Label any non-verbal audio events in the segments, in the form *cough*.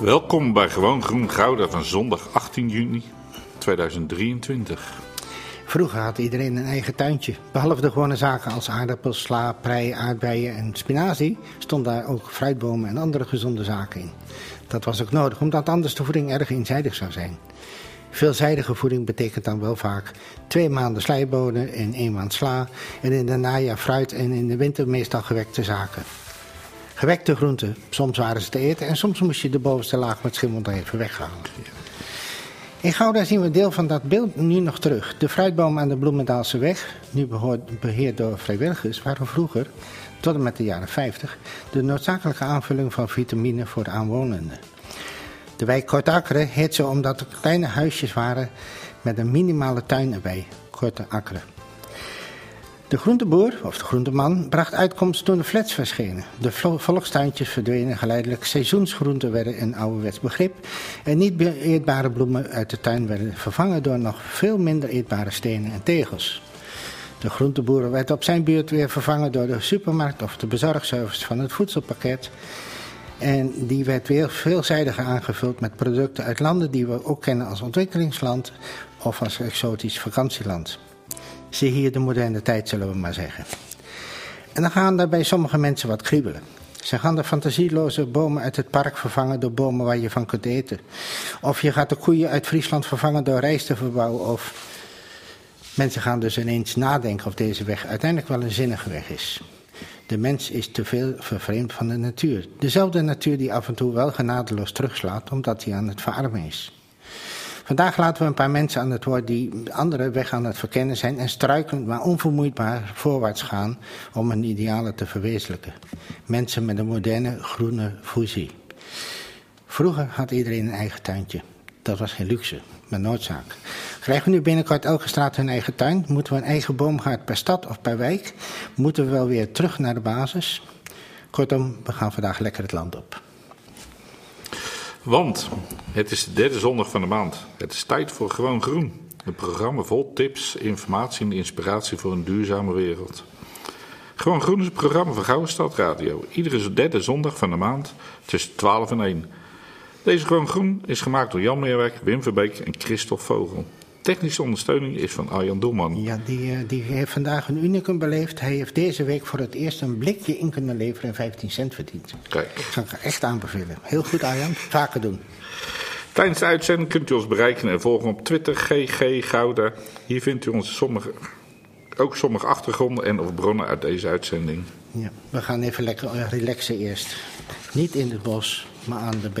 Welkom bij Gewoon Groen Gouda van zondag 18 juni 2023. Vroeger had iedereen een eigen tuintje. Behalve de gewone zaken als aardappels, sla, prei, aardbeien en spinazie... stonden daar ook fruitbomen en andere gezonde zaken in. Dat was ook nodig, omdat anders de voeding erg eenzijdig zou zijn. Veelzijdige voeding betekent dan wel vaak twee maanden slijbonen en één maand sla... en in de najaar fruit en in de winter meestal gewekte zaken. Gewekte groenten, soms waren ze te eten en soms moest je de bovenste laag met schimmel er even weghalen. In Gouda zien we deel van dat beeld nu nog terug. De fruitboom aan de Bloemendaalse weg, nu beheerd door vrijwilligers, waren vroeger, tot en met de jaren 50, de noodzakelijke aanvulling van vitamine voor de aanwonenden. De wijk Kortakkeren heet zo omdat er kleine huisjes waren met een minimale tuin erbij, Korte Akkeren. De groenteboer, of de groenteman, bracht uitkomst toen de flats verschenen. De volkstuintjes verdwenen geleidelijk, seizoensgroenten werden een ouderwets begrip en niet eetbare bloemen uit de tuin werden vervangen door nog veel minder eetbare stenen en tegels. De groenteboer werd op zijn beurt weer vervangen door de supermarkt of de bezorgservice van het voedselpakket. En die werd weer veelzijdiger aangevuld met producten uit landen die we ook kennen als ontwikkelingsland of als exotisch vakantieland. Zie hier de moderne tijd, zullen we maar zeggen. En dan gaan er bij sommige mensen wat kriebelen. Ze gaan de fantasieloze bomen uit het park vervangen door bomen waar je van kunt eten. Of je gaat de koeien uit Friesland vervangen door rijst te verbouwen. Of mensen gaan dus ineens nadenken of deze weg uiteindelijk wel een zinnige weg is. De mens is te veel vervreemd van de natuur. Dezelfde natuur die af en toe wel genadeloos terugslaat omdat hij aan het verarmen is. Vandaag laten we een paar mensen aan het woord die andere weg aan het verkennen zijn en struikelend maar onvermoeidbaar voorwaarts gaan om hun idealen te verwezenlijken. Mensen met een moderne groene fusie. Vroeger had iedereen een eigen tuintje. Dat was geen luxe, maar noodzaak. Krijgen we nu binnenkort elke straat hun eigen tuin? Moeten we een eigen boomgaard per stad of per wijk? Moeten we wel weer terug naar de basis? Kortom, we gaan vandaag lekker het land op. Want het is de derde zondag van de maand. Het is tijd voor Gewoon Groen. Een programma vol tips, informatie en inspiratie voor een duurzame wereld. Gewoon Groen is een programma van Gouden Stad Radio. Iedere derde zondag van de maand tussen 12 en 1. Deze Gewoon Groen is gemaakt door Jan Meerwerk, Wim Verbeek en Christophe Vogel. Technische ondersteuning is van Arjan Doelman. Ja, die, eh, die heeft vandaag een unicum beleefd. Hij heeft deze week voor het eerst een blikje in kunnen leveren en 15 cent verdiend. Kijk. Dat kan ik echt aanbevelen. Heel goed, Arjan. Vaker doen. Tijdens de uitzending kunt u ons bereiken en volgen op Twitter, GG Gouda. Hier vindt u onze sommige, ook sommige achtergronden en of bronnen uit deze uitzending. Ja, we gaan even lekker relaxen eerst. Niet in het bos, maar aan de B.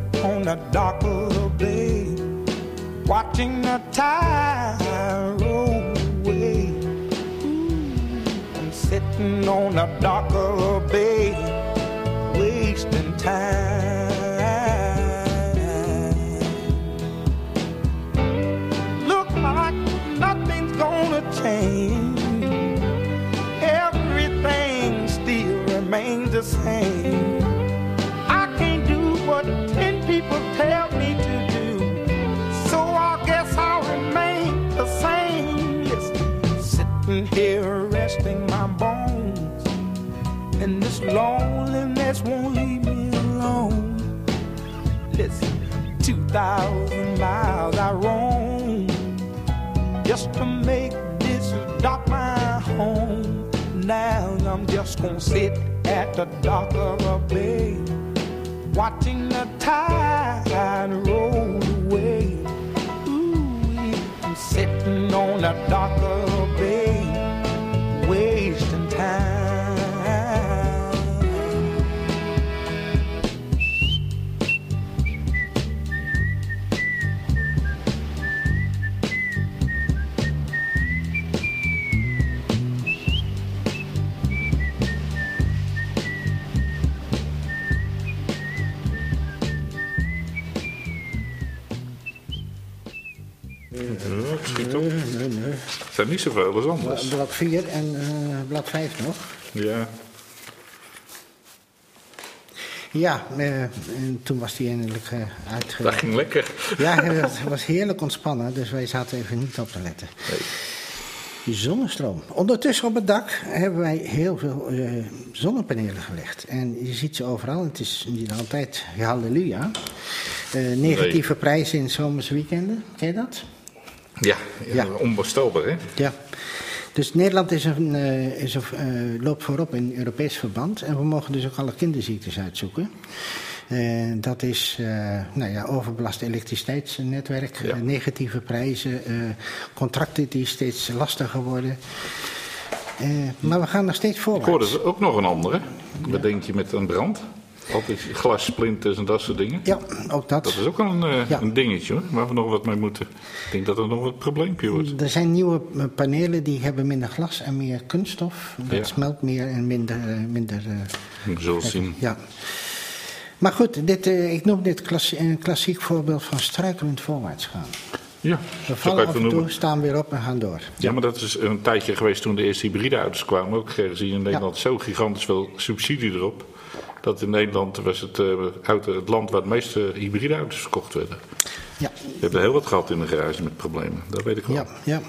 on the dock of the bay watching the tide roll away. I'm sitting on the dock of the bay, wasting time. Look like nothing's gonna change. Everything still remains the same. Loneliness won't leave me alone. Listen, 2,000 miles I roam just to make this dock my home. Now I'm just gonna sit at the dock of a bay, watching the tide roll away. Ooh, I'm sitting on the dock of Niet zoveel als anders. Blad 4 en eh, blad 5 nog. Ja, Ja, eh, en toen was die eindelijk uh, dat ging lekker. Ja, het was heerlijk ontspannen, dus wij zaten even niet op te letten. Die zonnestroom. Ondertussen op het dak hebben wij heel veel zonnepanelen gelegd. En je ziet ze overal. Het is niet altijd halleluja. Negatieve prijzen in zomerse weekenden. Ken je dat? Ja, ja, onbestelbaar hè. Ja. Dus Nederland is een, eh, is een, eh, loopt voorop in Europees verband. En we mogen dus ook alle kinderziektes uitzoeken. Eh, dat is nou ja, overbelast elektriciteitsnetwerk, Ja. negatieve prijzen, contracten die steeds lastiger worden. Maar we gaan nog steeds Ik voorwaarts. hoorde ook nog een andere. Wat denk je met een brand? Altijd glassplinters en dat soort dingen. Ja, ook dat. Dat is ook wel een, eh, Ja. een dingetje hoor, waar we nog wat mee moeten. Ik denk dat het nog een probleempje wordt. Er zijn nieuwe eh, panelen die hebben minder glas en meer kunststof. Dat Ja. smelt meer en minder... eh, minder We zullen zien. Ja. Maar goed, dit, ik noem dit klassie- een klassiek voorbeeld van struikelend voorwaarts gaan. Ja, We zo vallen af en toe, staan weer op en gaan door. Ja, maar dat is een tijdje geweest toen de eerste hybride auto's kwamen. Ook kregen ze hier in Nederland zo gigantisch veel subsidie erop. Dat in Nederland was het, eh, het land waar de meeste hybride auto's verkocht werden. Ja, We hebben heel wat gehad in de garage met problemen. Dat weet ik wel. ja, ja.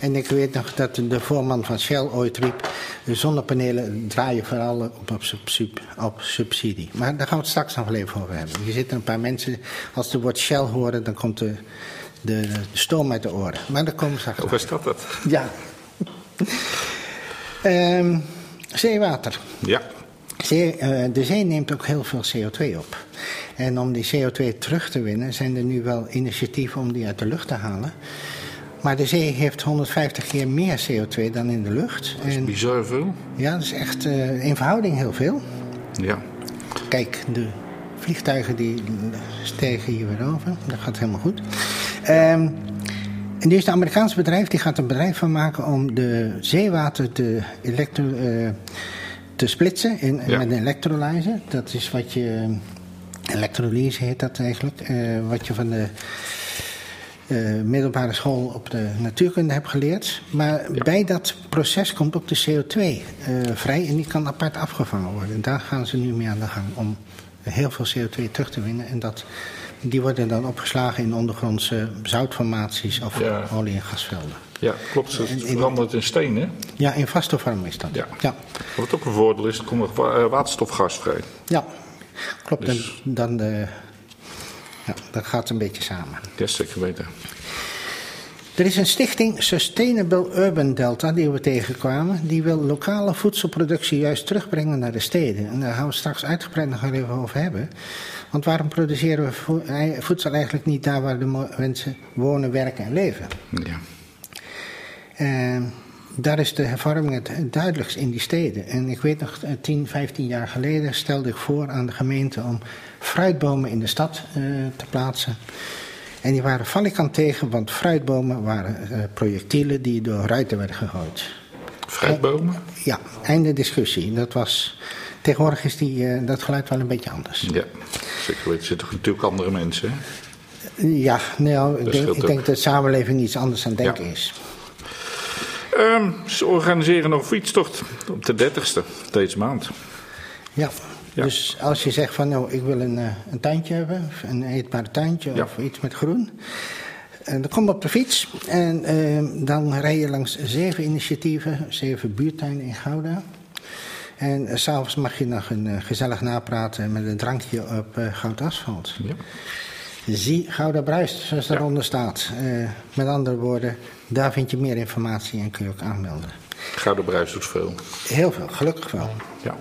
En ik weet nog dat de voorman van Shell ooit riep... de zonnepanelen draaien vooral op, op, sub- op subsidie. Maar daar gaan we het straks nog wel even over hebben. Hier zitten een paar mensen, als ze het woord Shell horen... dan komt de, de, de stoom uit de oren. Maar daar komen straks Of op. is dat dat? Ja. *laughs* Ehm, zeewater. Ja, de zee neemt ook heel veel CO2 op. En om die CO2 terug te winnen zijn er nu wel initiatieven om die uit de lucht te halen. Maar de zee heeft 150 keer meer CO2 dan in de lucht. En bizar veel. ja, dat is echt eh, in verhouding heel veel. Ja. Kijk, de vliegtuigen die stegen hier weer over. Dat gaat helemaal goed. Ehm, en nu is het Amerikaans bedrijf, die gaat een bedrijf van maken om de zeewater te, elektro, eh, te splitsen in, Ja. met een electrolyzer. Dat is wat je, elektrolyse heet dat eigenlijk, eh, wat je van de eh, middelbare school op de natuurkunde hebt geleerd. Maar bij dat proces komt ook de CO2 eh, vrij en die kan apart afgevangen worden. En daar gaan ze nu mee aan de gang om heel veel CO2 terug te winnen. En dat, die worden dan opgeslagen in ondergrondse zoutformaties of Ja. olie- en gasvelden. Ja, klopt. Het En verandert in steen, hè? Ja, in vaste vorm is dat. Ja. ja. Wat ook een voordeel is, er komt er eh, waterstofgas vrij. Ja, klopt. Dus- En dan, de, ja, dat gaat een beetje samen. Ja, zeker weten. Er is een stichting Sustainable Urban Delta die we tegenkwamen. Die wil lokale voedselproductie juist terugbrengen naar de steden. En daar gaan we straks uitgebreid nog even over hebben. Want waarom produceren we voedsel eigenlijk niet daar waar de mensen wonen, werken en leven? Ja. En daar is de hervorming het het duidelijkst in die steden. En ik weet nog, eh, 10, 15 jaar geleden stelde ik voor aan de gemeente om fruitbomen in de stad eh, te plaatsen. En die waren valikant tegen, want fruitbomen waren eh, projectielen die door ruiten werden gegooid. Fruitbomen? Ja, einde discussie. Dat was, tegenwoordig is die, eh, dat geluid wel een beetje anders. Ja, zeker weten. Er zitten natuurlijk andere mensen, hè? Ja, nou, ik, denk, ik dat de samenleving iets anders aan denken Ja. is. Ehm, ze organiseren nog een fietstocht op de 30ste deze maand. Ja. Ja. Dus als je zegt van nou, ik wil een, eh, een tuintje hebben, een eetbaar tuintje Ja. of iets met groen. En dan kom je op de fiets en eh, dan rij je langs zeven initiatieven, zeven buurtuinen in Gouda. En s s'avonds mag je nog een eh, gezellig napraten met een drankje op eh, goud asfalt. Ja. Zie Gouda Bruist, zoals daaronder staat. Eh, met andere woorden, daar vind je meer informatie en kun je ook aanmelden. Gouden Bruis doet veel. Heel veel, gelukkig wel. Ja.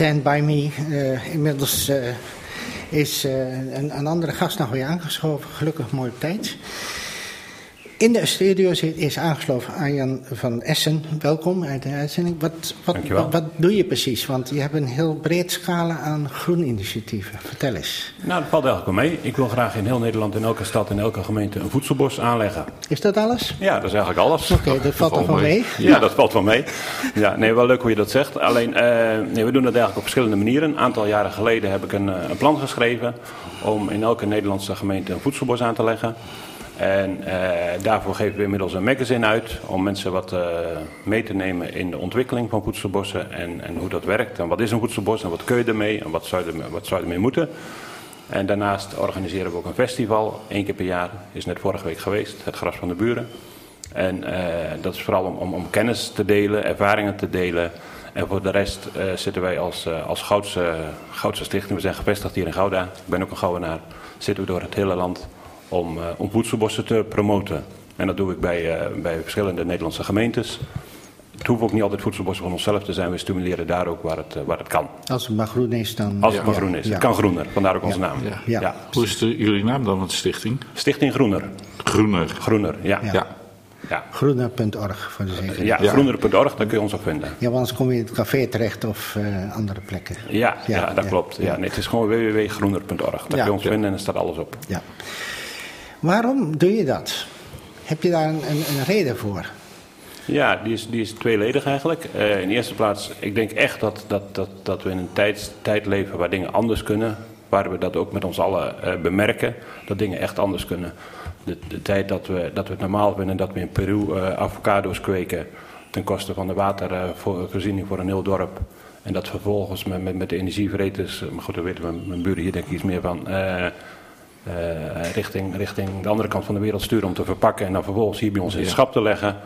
Stand By Me. Eh, inmiddels eh, is eh, een, een andere gast nog weer aangeschoven. Gelukkig mooi op tijd. In de studio zit, is aangesloten Arjan van Essen. Welkom uit de uitzending. Wat, wat, wat, wat doe je precies? Want je hebt een heel breed scala aan groeninitiatieven. Vertel eens. Nou, dat valt eigenlijk wel mee. Ik wil graag in heel Nederland, in elke stad, in elke gemeente een voedselbos aanleggen. Is dat alles? Ja, dat is eigenlijk alles. Oké, dat valt toch wel mee. Ja, dat valt wel mee. Ja, nee, wel leuk hoe je dat zegt. Alleen, eh, nee, we doen dat eigenlijk op verschillende manieren. Een aantal jaren geleden heb ik een, eh, een plan geschreven om in elke Nederlandse gemeente een voedselbos aan te leggen. En eh, daarvoor geven we inmiddels een magazine uit om mensen wat eh, mee te nemen in de ontwikkeling van voedselbossen en, en hoe dat werkt. En wat is een voedselbos en wat kun je ermee en wat zou je wat ermee moeten. En daarnaast organiseren we ook een festival, één keer per jaar, is net vorige week geweest, het Gras van de Buren. En eh, dat is vooral om, om, kennis te delen, ervaringen te delen. En voor de rest zitten wij als, als Goudse, Goudse Stichting, we zijn gevestigd hier in Gouda, ik ben ook een Goudenaar, zitten we door het hele land om, eh, om voedselbossen te promoten. En dat doe ik bij, eh, bij verschillende Nederlandse gemeentes. Het hoeft ook niet altijd voedselbossen van onszelf te zijn, we stimuleren daar ook waar het, eh, waar het kan. Als het maar groen is, dan... Als het Ja. maar groen is. Ja. Het kan groener, vandaar ook onze naam. Ja. Ja. Hoe is de, jullie naam dan, van de stichting? Stichting Groener. Groener. Groener, ja. Ja. ja. Ja. ja. Groener.org voor de zekerheid. Ja, groener.org, daar kun je ons op vinden. Ja, want anders kom je in het café terecht of eh, andere plekken. Ja, ja, Ja, dat ja, klopt. Ja, ja. Nee, het is gewoon www.groener.org. Daar kun je ons Ja. vinden en er staat alles op. Ja. Waarom doe je dat? Heb je daar een, een, een reden voor? Ja, die is, die is tweeledig eigenlijk. Eh, in de eerste plaats, ik denk echt dat, dat, dat, dat we in een tijd, tijd leven waar dingen anders kunnen. Waar we dat ook met ons allen eh, bemerken, dat dingen echt anders kunnen. De, de tijd dat we, dat we het normaal vinden dat we in Peru eh, avocado's kweken ten koste van de watervoorziening voor een heel dorp. En dat vervolgens met, met, met de energievreters, maar goed, daar weten mijn, mijn buren hier denk ik iets meer van, richting, richting de andere kant van de wereld sturen om te verpakken en dan vervolgens hier bij ons in het schap te leggen.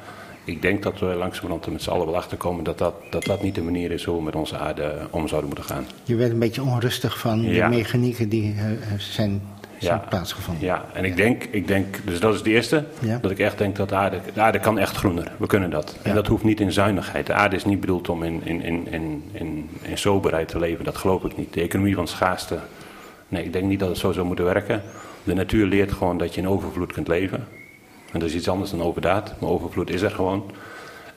ik denk dat we langzamerhand er met z'n allen wel achter komen dat dat, dat dat niet de manier is hoe we met onze aarde om zouden moeten gaan. Je werd een beetje onrustig van Ja. de mechanieken die eh, eh, zijn, zijn plaatsgevonden. Ja, en ik denk, ik denk, dus dat is het eerste, Ja. dat ik echt denk dat de aarde, de aarde kan echt groener. We kunnen dat. En Ja. dat hoeft niet in zuinigheid. De aarde is niet bedoeld om in, in, in, in, in, in soberheid te leven, dat geloof ik niet. De economie van schaarste, nee, ik denk niet dat het zo zou moeten werken. De natuur leert gewoon dat je in overvloed kunt leven. En dat is iets anders dan overdaad, maar overvloed is er gewoon.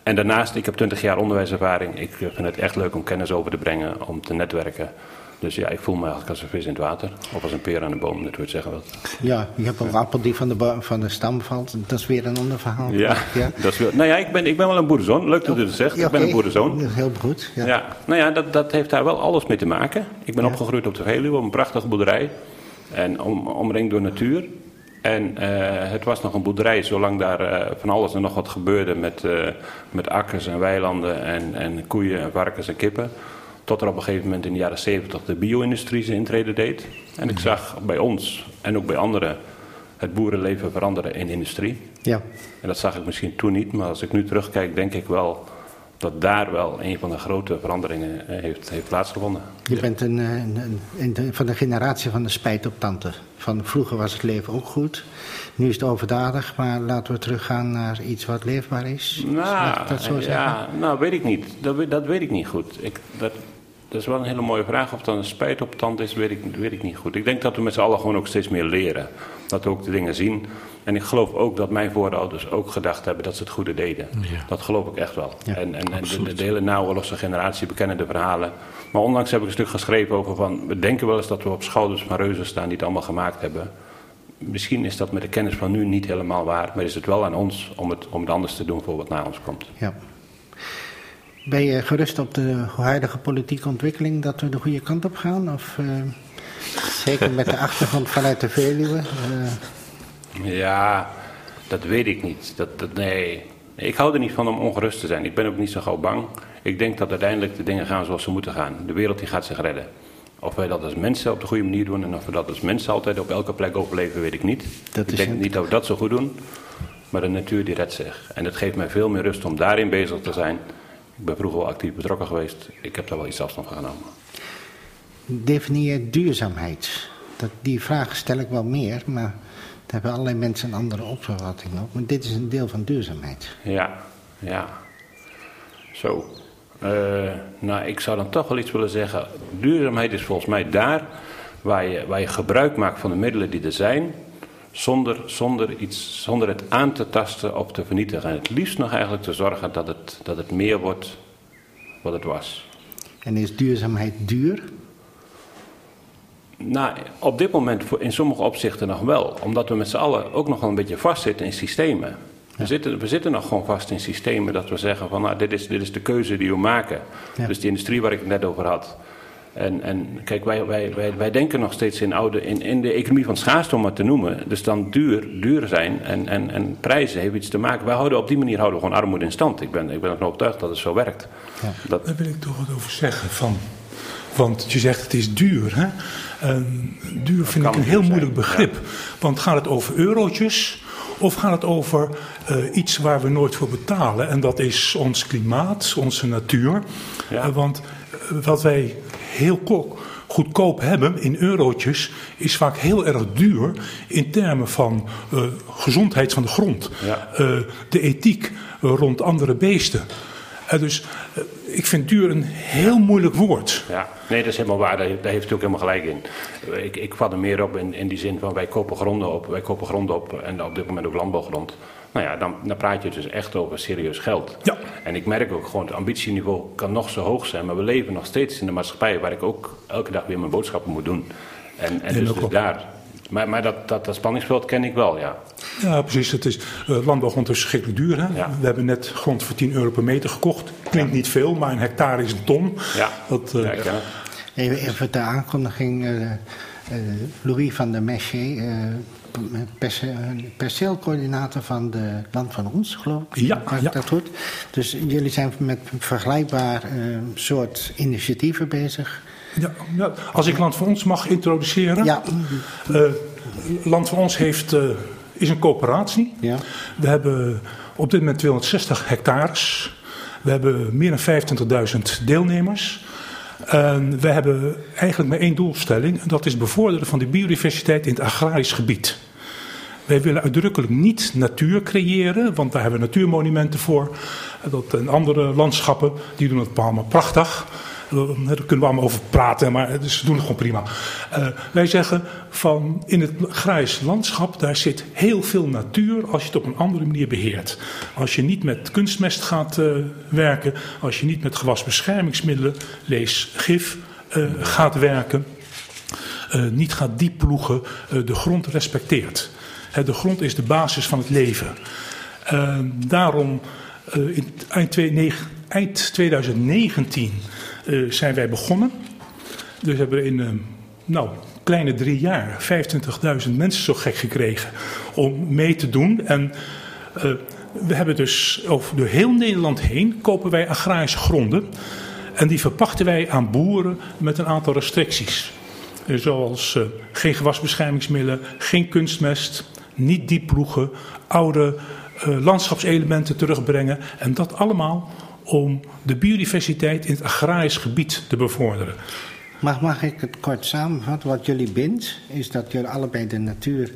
En daarnaast, ik heb 20 jaar onderwijservaring. Ik vind het echt leuk om kennis over te brengen, om te netwerken. Dus ja, ik voel me eigenlijk als een vis in het water. Of als een peer aan de boom, dat wordt zeggen wat. Ja, je hebt een appel die van de, van de stam valt. Dat is weer een ander verhaal. Ja, *laughs* Dat is wel, nou ja, ik ben, ik ben wel een boerenzoon. Leuk dat u dat zegt. Ja, ik ben een boerenzoon. Dat is heel goed. Ja. Ja. nou ja, dat, dat heeft daar wel alles mee te maken. Ik ben opgegroeid op de Veluwe, op een prachtige boerderij. En om, omringd door natuur. En eh, het was nog een boerderij, zolang daar eh, van alles en nog wat gebeurde met, eh, met akkers en weilanden en, en koeien en varkens en kippen. Tot er op een gegeven moment in de jaren 70 de bio-industrie zijn intrede deed. En ik zag bij ons en ook bij anderen het boerenleven veranderen in industrie. Ja. En dat zag ik misschien toen niet, maar als ik nu terugkijk, denk ik wel dat daar wel een van de grote veranderingen eh, heeft, heeft plaatsgevonden. Je bent een, een, een- van de generatie van de spijt op tante. Van vroeger was het leven ook goed. Nu is het overdadig, maar laten we teruggaan naar iets wat leefbaar is. Nou, dat zo zeggen? ja, nou weet ik niet. Dat, weet- dat weet ik niet goed. Ik, dat, dat is wel een hele mooie vraag. Of dat een spijt op tand is, weet ik, weet ik niet goed. Ik denk dat we met z'n allen gewoon ook steeds meer leren. Dat we ook de dingen zien. En ik geloof ook dat mijn voorouders ook gedacht hebben dat ze het goede deden. Ja. Dat geloof ik echt wel. Ja, en en, en de, de hele naoorlogse generatie bekennen de verhalen. Maar onlangs heb ik een stuk geschreven over van... we denken wel eens dat we op schouders van reuzen staan die het allemaal gemaakt hebben. Misschien is dat met de kennis van nu niet helemaal waar... maar is het wel aan ons om het, om het anders te doen voor wat na ons komt. Ja. Ben je gerust op de huidige politieke ontwikkeling dat we de goede kant op gaan? Of, eh, zeker met de achtergrond vanuit de Veluwe? eh, Ja, dat weet ik niet. Dat, dat, nee. Ik hou er niet van om ongerust te zijn. Ik ben ook niet zo gauw bang. Ik denk dat uiteindelijk de dingen gaan zoals ze moeten gaan. De wereld die gaat zich redden. Of wij dat als mensen op de goede manier doen en of we dat als mensen altijd op elke plek overleven, weet ik niet. Dat ik is denk het. niet dat we dat zo goed doen. Maar de natuur die redt zich. En het geeft mij veel meer rust om daarin bezig te zijn. Ik ben vroeger wel actief betrokken geweest. Ik heb daar wel iets afstand van genomen. Definieer duurzaamheid. Dat, die vraag stel ik wel meer, maar daar hebben allerlei mensen een andere opvatting op. Maar dit is een deel van duurzaamheid. Ja, ja. Zo. Eh, nou, ik zou dan toch wel iets willen zeggen. Duurzaamheid is volgens mij daar waar je, waar je gebruik maakt van de middelen die er zijn. Zonder, zonder, iets, zonder het aan te tasten of te vernietigen. En het liefst nog eigenlijk te zorgen dat het, dat het meer wordt wat het was. En is duurzaamheid duur? Nou, op dit moment in sommige opzichten nog wel. Omdat we met z'n allen ook nog wel een beetje vastzitten in systemen. We, zitten, we zitten nog gewoon vast in systemen dat we zeggen van nou, dit is, dit is de keuze die we maken. Ja. Dus die industrie waar ik het net over had. En, en kijk, wij, wij, wij, wij denken nog steeds in, oude, in, in de economie van schaarste om het te noemen. Dus dan duur, duur zijn en, en, en prijzen heeft iets te maken. Wij houden op die manier houden we gewoon armoede in stand. Ik ben, ik ben ervan overtuigd dat het zo werkt. Dat, Daar wil ik toch wat over zeggen. Van, want je zegt het is duur. Hè? En duur vind ik een heel zijn, moeilijk begrip. Want gaat het over eurotjes of gaat het over eh, iets waar we nooit voor betalen? En dat is ons klimaat, onze natuur. Ja. Eh, want eh, wat wij heel ko- goedkoop hebben in eurotjes is vaak heel erg duur in termen van eh, gezondheid van de grond. Ja. Eh, de ethiek eh, rond andere beesten. Dus ik vind duur een heel moeilijk woord. Ja, nee, dat is helemaal waar. Daar, daar heeft u ook helemaal gelijk in. Ik, ik vat er meer op in, in die zin van wij kopen gronden op. Wij kopen grond op en op dit moment ook landbouwgrond. Nou ja, dan, dan praat je dus echt over serieus geld. Ja. En ik merk ook gewoon, het ambitieniveau kan nog zo hoog zijn, maar we leven nog steeds in de maatschappij waar ik ook elke dag weer mijn boodschappen moet doen. En, en Nee, dus, dus daar. Maar, maar dat, dat, dat spanningsveld ken ik wel, ja. Ja, precies. Het is, eh, landbouwgrond is verschrikkelijk duur. Hè? Ja. We hebben net grond voor 10 euro per meter gekocht. Klinkt niet veel, maar een hectare is een ton. Ja, Dat, eh, ja. Even, even de aankondiging. eh, Louis van der Mesche, eh, perce- perceelcoördinator van de Land van Ons, geloof ik. Ja, Heb ik ja. dat goed? Dus jullie zijn met vergelijkbaar eh, soort initiatieven bezig. ja, ja. Als ik Land voor ons mag introduceren. Ja, Eh, Land voor ons heeft eh, is een coöperatie. Ja. We hebben op dit moment 260 hectares. We hebben meer dan 25.000 deelnemers. En we hebben eigenlijk maar één doelstelling. En dat is bevorderen van de biodiversiteit in het agrarisch gebied. Wij willen uitdrukkelijk niet natuur creëren, want daar hebben we natuurmonumenten voor. Dat, en andere landschappen, die doen het allemaal prachtig. Eh, Daar kunnen we allemaal over praten, maar het is- ze doen het gewoon prima. Eh, wij zeggen van in het grijs landschap, daar zit heel veel natuur als je het op een andere manier beheert. Als je niet met kunstmest gaat eh, werken, als je niet met gewasbeschermingsmiddelen, lees gif, eh, gaat werken eh, niet gaat diep ploegen, eh, de grond respecteert. De grond is de basis van het leven. Eh, daarom, eh, in eind 2019 eh, zijn wij begonnen. Dus we hebben in een nou, kleine drie jaar 25.000 mensen zo gek gekregen om mee te doen. En eh, we hebben dus over door heel Nederland heen kopen wij agrarische gronden. En die verpachten wij aan boeren met een aantal restricties. Zoals geen gewasbeschermingsmiddelen, geen kunstmest, niet diep ploegen, oude landschapselementen terugbrengen. En dat allemaal om de biodiversiteit in het agrarisch gebied te bevorderen. Mag, mag ik het kort samenvatten? Wat jullie bindt, is dat jullie allebei de natuur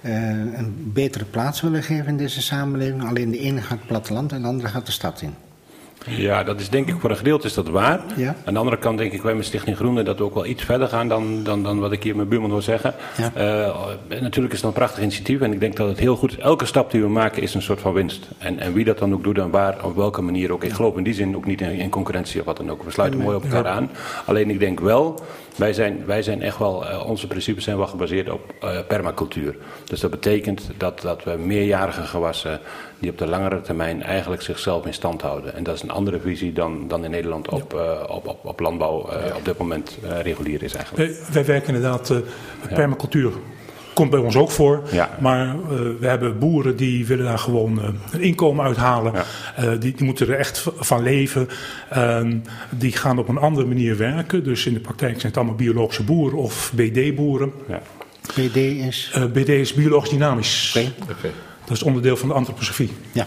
eh, een betere plaats willen geven in deze samenleving. Alleen de ene gaat het platteland en de andere gaat de stad in. Ja, dat is denk ik voor een gedeelte is dat waar. Ja. Aan de andere kant denk ik wij met Stichting Groene dat we ook wel iets verder gaan dan, dan, dan wat ik hier mijn buurman hoor zeggen. Ja. Eh, natuurlijk is het een prachtig initiatief en ik denk dat het heel goed is. Elke stap die we maken is een soort van winst. En, en wie dat dan ook doet en waar, op welke manier ook. Ik geloof in die zin ook niet in, in concurrentie of wat dan ook. We sluiten mooi op elkaar aan. Alleen ik denk wel, wij zijn, wij zijn echt wel, eh, onze principes zijn wel gebaseerd op eh, permacultuur. Dus dat betekent dat, dat we meerjarige gewassen die op de langere termijn eigenlijk zichzelf in stand houden. En dat is een andere visie dan, dan in Nederland op, eh, op, op, op landbouw eh, op dit moment eh, regulier is eigenlijk. Wij, wij werken inderdaad, eh, permacultuur komt bij ons ook voor. Ja. Maar eh, we hebben boeren die willen daar gewoon een inkomen uithalen. Ja. Eh, die, die moeten er echt van leven. Ehm, die gaan op een andere manier werken. Dus in de praktijk zijn het allemaal biologische boeren of BD-boeren. Ja. BD is. Eh, BD is biologisch dynamisch. Oké. Oké. Dat is onderdeel van de antroposofie. Ja.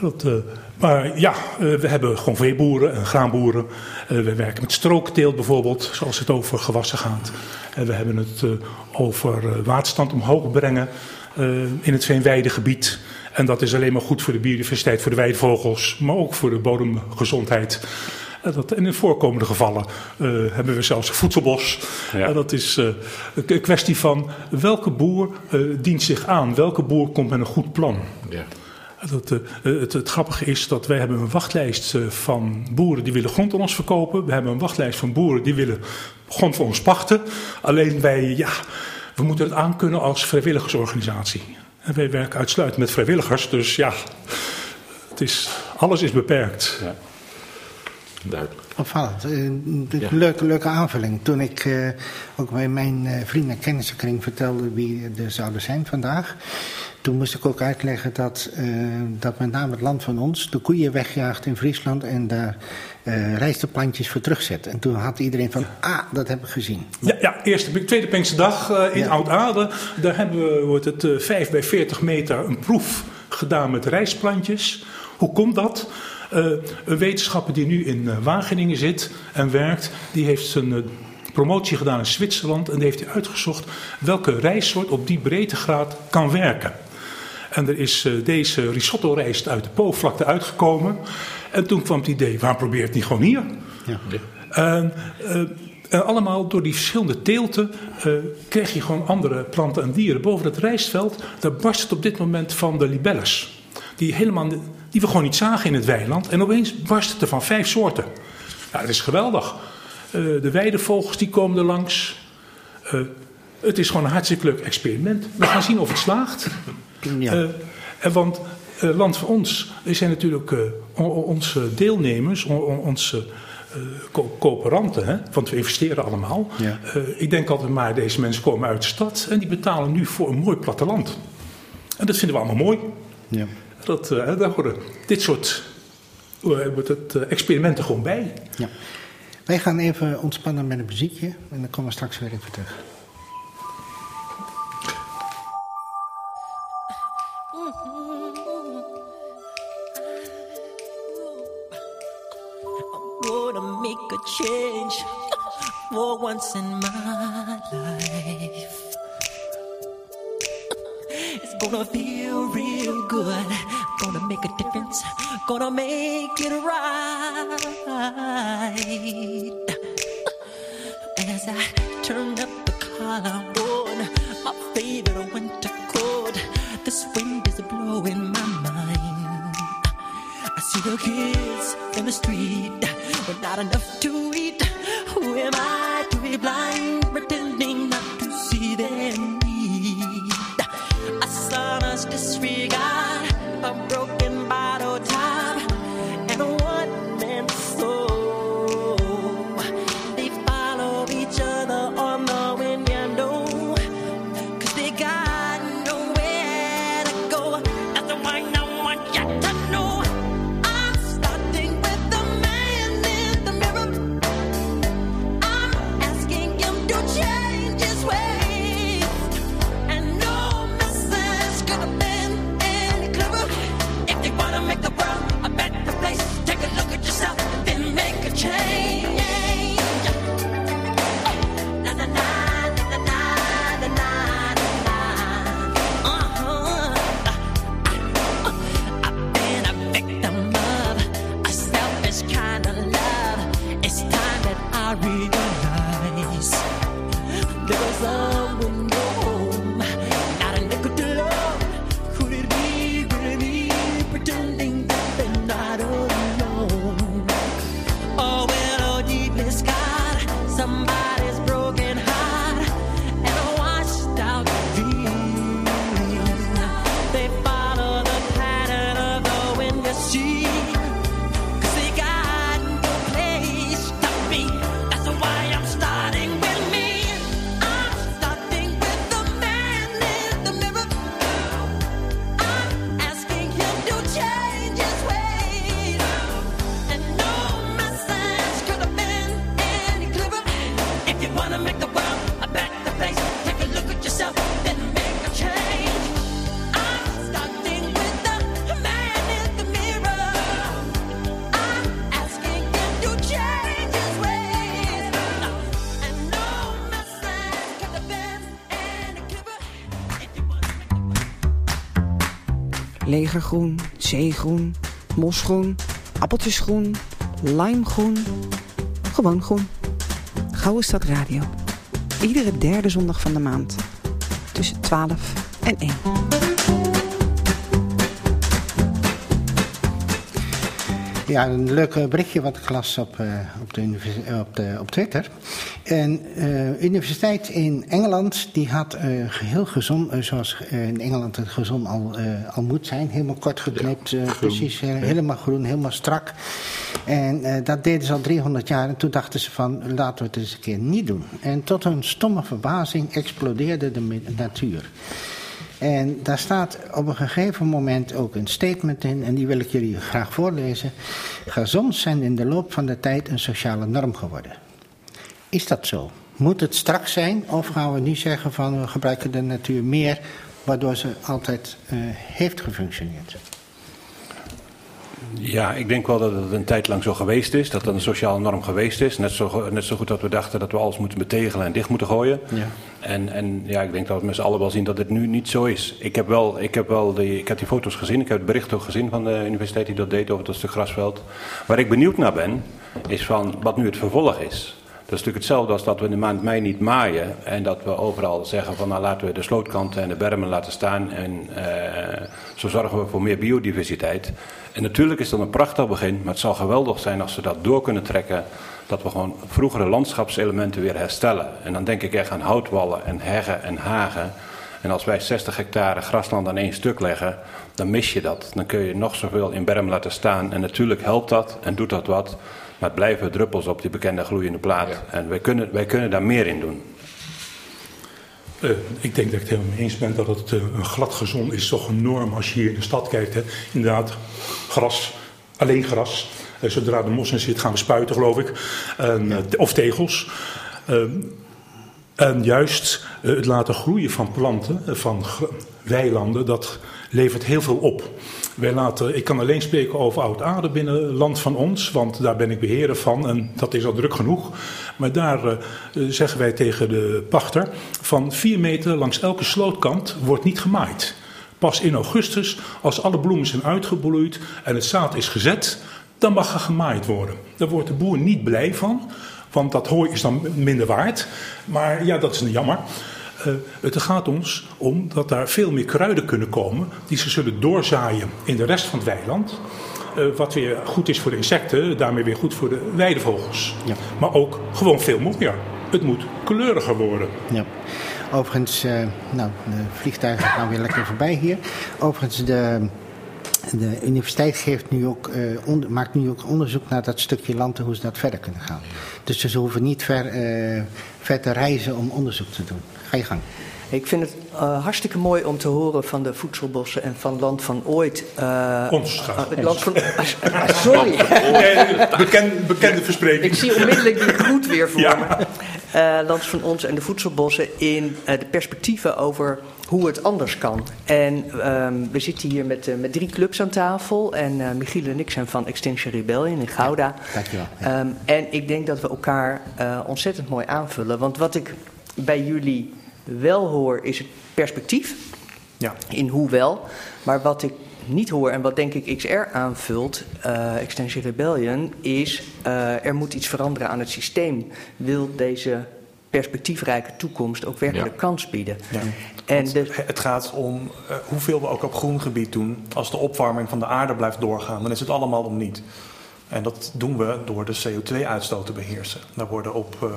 Dat, eh, maar ja, eh, we hebben gewoon veeboeren en graanboeren. Eh, we werken met strookteelt bijvoorbeeld, zoals het over gewassen gaat. En we hebben het over waterstand omhoog brengen in het veenweidegebied. En dat is alleen maar goed voor de biodiversiteit, voor de weidevogels, maar ook voor de bodemgezondheid. En dat, en in voorkomende gevallen eh, hebben we zelfs voedselbos. Ja. En dat is eh, een kwestie van welke boer eh, dient zich aan, welke boer komt met een goed plan. Ja. Dat, het, het grappige is dat wij hebben een wachtlijst van boeren die willen grond aan ons verkopen. We hebben een wachtlijst van boeren die willen grond voor ons pachten. Alleen wij, ja, we moeten het aankunnen als vrijwilligersorganisatie. En wij werken uitsluitend met vrijwilligers, dus ja, het is, alles is beperkt. Ja. Duidelijk. Opvallend. Eh, een Ja. leuke, leuke aanvulling. Toen ik eh, ook bij mijn eh, vrienden en kennissenkring vertelde wie er zouden zijn vandaag. Toen moest ik ook uitleggen dat, eh, dat met name het land van ons de koeien wegjaagt in Friesland en daar eh rijsteplantjes voor terugzet. En toen had iedereen van, ah, dat heb ik gezien. Ja, ja eerste, tweede Pinksterdag eh in Ja. Oud-Aarde. Daar hebben we, wordt het eh 5 bij 40 meter, een proef gedaan met rijstplantjes. Hoe komt dat? Eh, een wetenschapper die nu in eh, Wageningen zit en werkt, die heeft zijn eh, promotie gedaan in Zwitserland en die heeft hij uitgezocht welke rijstsoort op die breedtegraad kan werken. En er is deze risotto-rijst uit de Po-vlakte uitgekomen. En toen kwam het idee, waarom probeer je het niet gewoon hier? Ja. En, en allemaal door die verschillende teelten eh, krijg je gewoon andere planten en dieren. Boven het rijstveld, daar barst het op dit moment van de libelles. Die, helemaal, die we gewoon niet zagen in het weiland. En opeens barst het er van vijf soorten. Ja, dat is geweldig. Eh, de weidevogels die komen er langs. Eh, het is gewoon een hartstikke leuk experiment. We gaan zien of het slaagt. Ja. Eh, en want Land voor ons zijn natuurlijk onze deelnemers, onze co- coöperanten, hè? want we investeren allemaal. Ja. Ik denk altijd maar, deze mensen komen uit de stad en die betalen nu voor een mooi platteland. En dat vinden we allemaal mooi. ja. Dat, uh, daar horen dit soort uh, wordt het, eh, experimenten gewoon bij. Ja. Wij gaan even ontspannen met een muziekje en dan komen we straks weer even terug. in. Gonna feel real good. Gonna make a difference. Gonna make it right. As I turn up the collar on my favorite winter coat, this wind is blowing my mind. I see the kids in the street with not enough to eat. Who am I to be blind, somebody Legergroen, zeegroen, mosgroen, appeltjesgroen, limegroen. Gewoon groen. Gouden Stad Radio. Iedere derde zondag van de maand. Tussen 12 en 1. Ja, een leuk eh, berichtje wat ik las op, eh, op, de, eh, op, de, op Twitter. Een eh, universiteit in Engeland die had eh, heel gezond, eh, zoals in Engeland het gezond al, al moet zijn, helemaal kort geknipt, precies, helemaal groen, helemaal strak. En dat deden ze al 300 jaar en toen dachten ze van laten we het eens een keer niet doen. En tot hun stomme verbazing explodeerde de natuur. En daar staat op een gegeven moment ook een statement in, en die wil ik jullie graag voorlezen. Gazons zijn in de loop van de tijd een sociale norm geworden. Is dat zo? Moet het straks zijn, of gaan we nu zeggen van we gebruiken de natuur meer, waardoor ze altijd eh, heeft gefunctioneerd? Ja, ik denk wel dat het een tijd lang zo geweest is. Dat het een sociale norm geweest is. Net zo, net zo goed dat we dachten dat we alles moeten betegelen en dicht moeten gooien. Ja. En, en ja, ik denk dat we met z'n allen wel zien dat het nu niet zo is. Ik heb wel, ik heb wel die, ik heb die foto's gezien. Ik heb het bericht ook gezien van de universiteit die dat deed over dat stuk grasveld. Waar ik benieuwd naar ben, is van wat nu het vervolg is. Dat is natuurlijk hetzelfde als dat we in de maand mei niet maaien. En dat we overal zeggen van nou laten we de slootkanten en de bermen laten staan. En eh, zo zorgen we voor meer biodiversiteit. En natuurlijk is dat een prachtig begin. Maar het zal geweldig zijn als we dat door kunnen trekken. Dat we gewoon vroegere landschapselementen weer herstellen. En dan denk ik echt aan houtwallen en heggen en hagen. En als wij 60 hectare grasland aan één stuk leggen, dan mis je dat. Dan kun je nog zoveel in berm laten staan. En natuurlijk helpt dat en doet dat wat. Maar het blijven druppels op die bekende gloeiende plaat. En wij kunnen, wij kunnen daar meer in doen. Eh, ik denk dat ik het helemaal mee eens ben dat het eh, een glad gezond is toch een norm als je hier in de stad kijkt. Hè. Inderdaad, gras, alleen gras. Eh, zodra de mos in zit gaan we spuiten geloof ik. En, of tegels. Eh, en juist het laten groeien van planten, van weilanden, dat levert heel veel op. Wij laten, ik kan alleen spreken over Oud-Aarde binnen land van ons, want daar ben ik beheerder van en dat is al druk genoeg. Maar daar eh, zeggen wij tegen de pachter van 4 meter langs elke slootkant wordt niet gemaaid. Pas in augustus, als alle bloemen zijn uitgebloeid en het zaad is gezet, dan mag er gemaaid worden. Daar wordt de boer niet blij van, want dat hooi is dan minder waard. Maar ja, dat is een jammer. Uh, het gaat ons om dat daar veel meer kruiden kunnen komen die ze zullen doorzaaien in de rest van het weiland. Uh, wat weer goed is voor de insecten, daarmee weer goed voor de weidevogels. Ja. Maar ook gewoon veel mooier. Het moet kleuriger worden. Ja. Overigens, uh, nou, de vliegtuigen gaan weer lekker voorbij hier. Overigens, de, de universiteit geeft nu ook, uh, onder, maakt nu ook onderzoek naar dat stukje land en hoe ze dat verder kunnen gaan. Dus ze hoeven niet ver, ver te reizen om onderzoek te doen. Ga je gang. Ik vind het uh, hartstikke mooi om te horen van de voedselbossen en van Land van Ooit. Uh, Ons gaat. Uh, land van, sorry. *laughs* Bekend, bekende verspreking. Ik zie onmiddellijk die goed weer voor ja. me. Land van Ons en de voedselbossen in de perspectieven over hoe het anders kan. En um, we zitten hier met, uh, met drie clubs aan tafel. En uh, Michiel en ik zijn van Extinction Rebellion in Gouda. Ja, dankjewel. Ja. Um, en ik denk dat we elkaar uh, ontzettend mooi aanvullen. Want wat ik bij jullie wel hoor, is het perspectief. Ja. In hoe wel. Maar wat ik niet hoor en wat denk ik XR aanvult, uh, Extinction Rebellion, is uh, er moet iets veranderen aan het systeem. Wil deze perspectiefrijke toekomst ook werkelijk ja. kans bieden. Ja. En de... Het gaat om uh, hoeveel we ook op groen gebied doen. Als de opwarming van de aarde blijft doorgaan, dan is het allemaal om niet. En dat doen we door de CO2-uitstoot te beheersen. Daar worden op uh,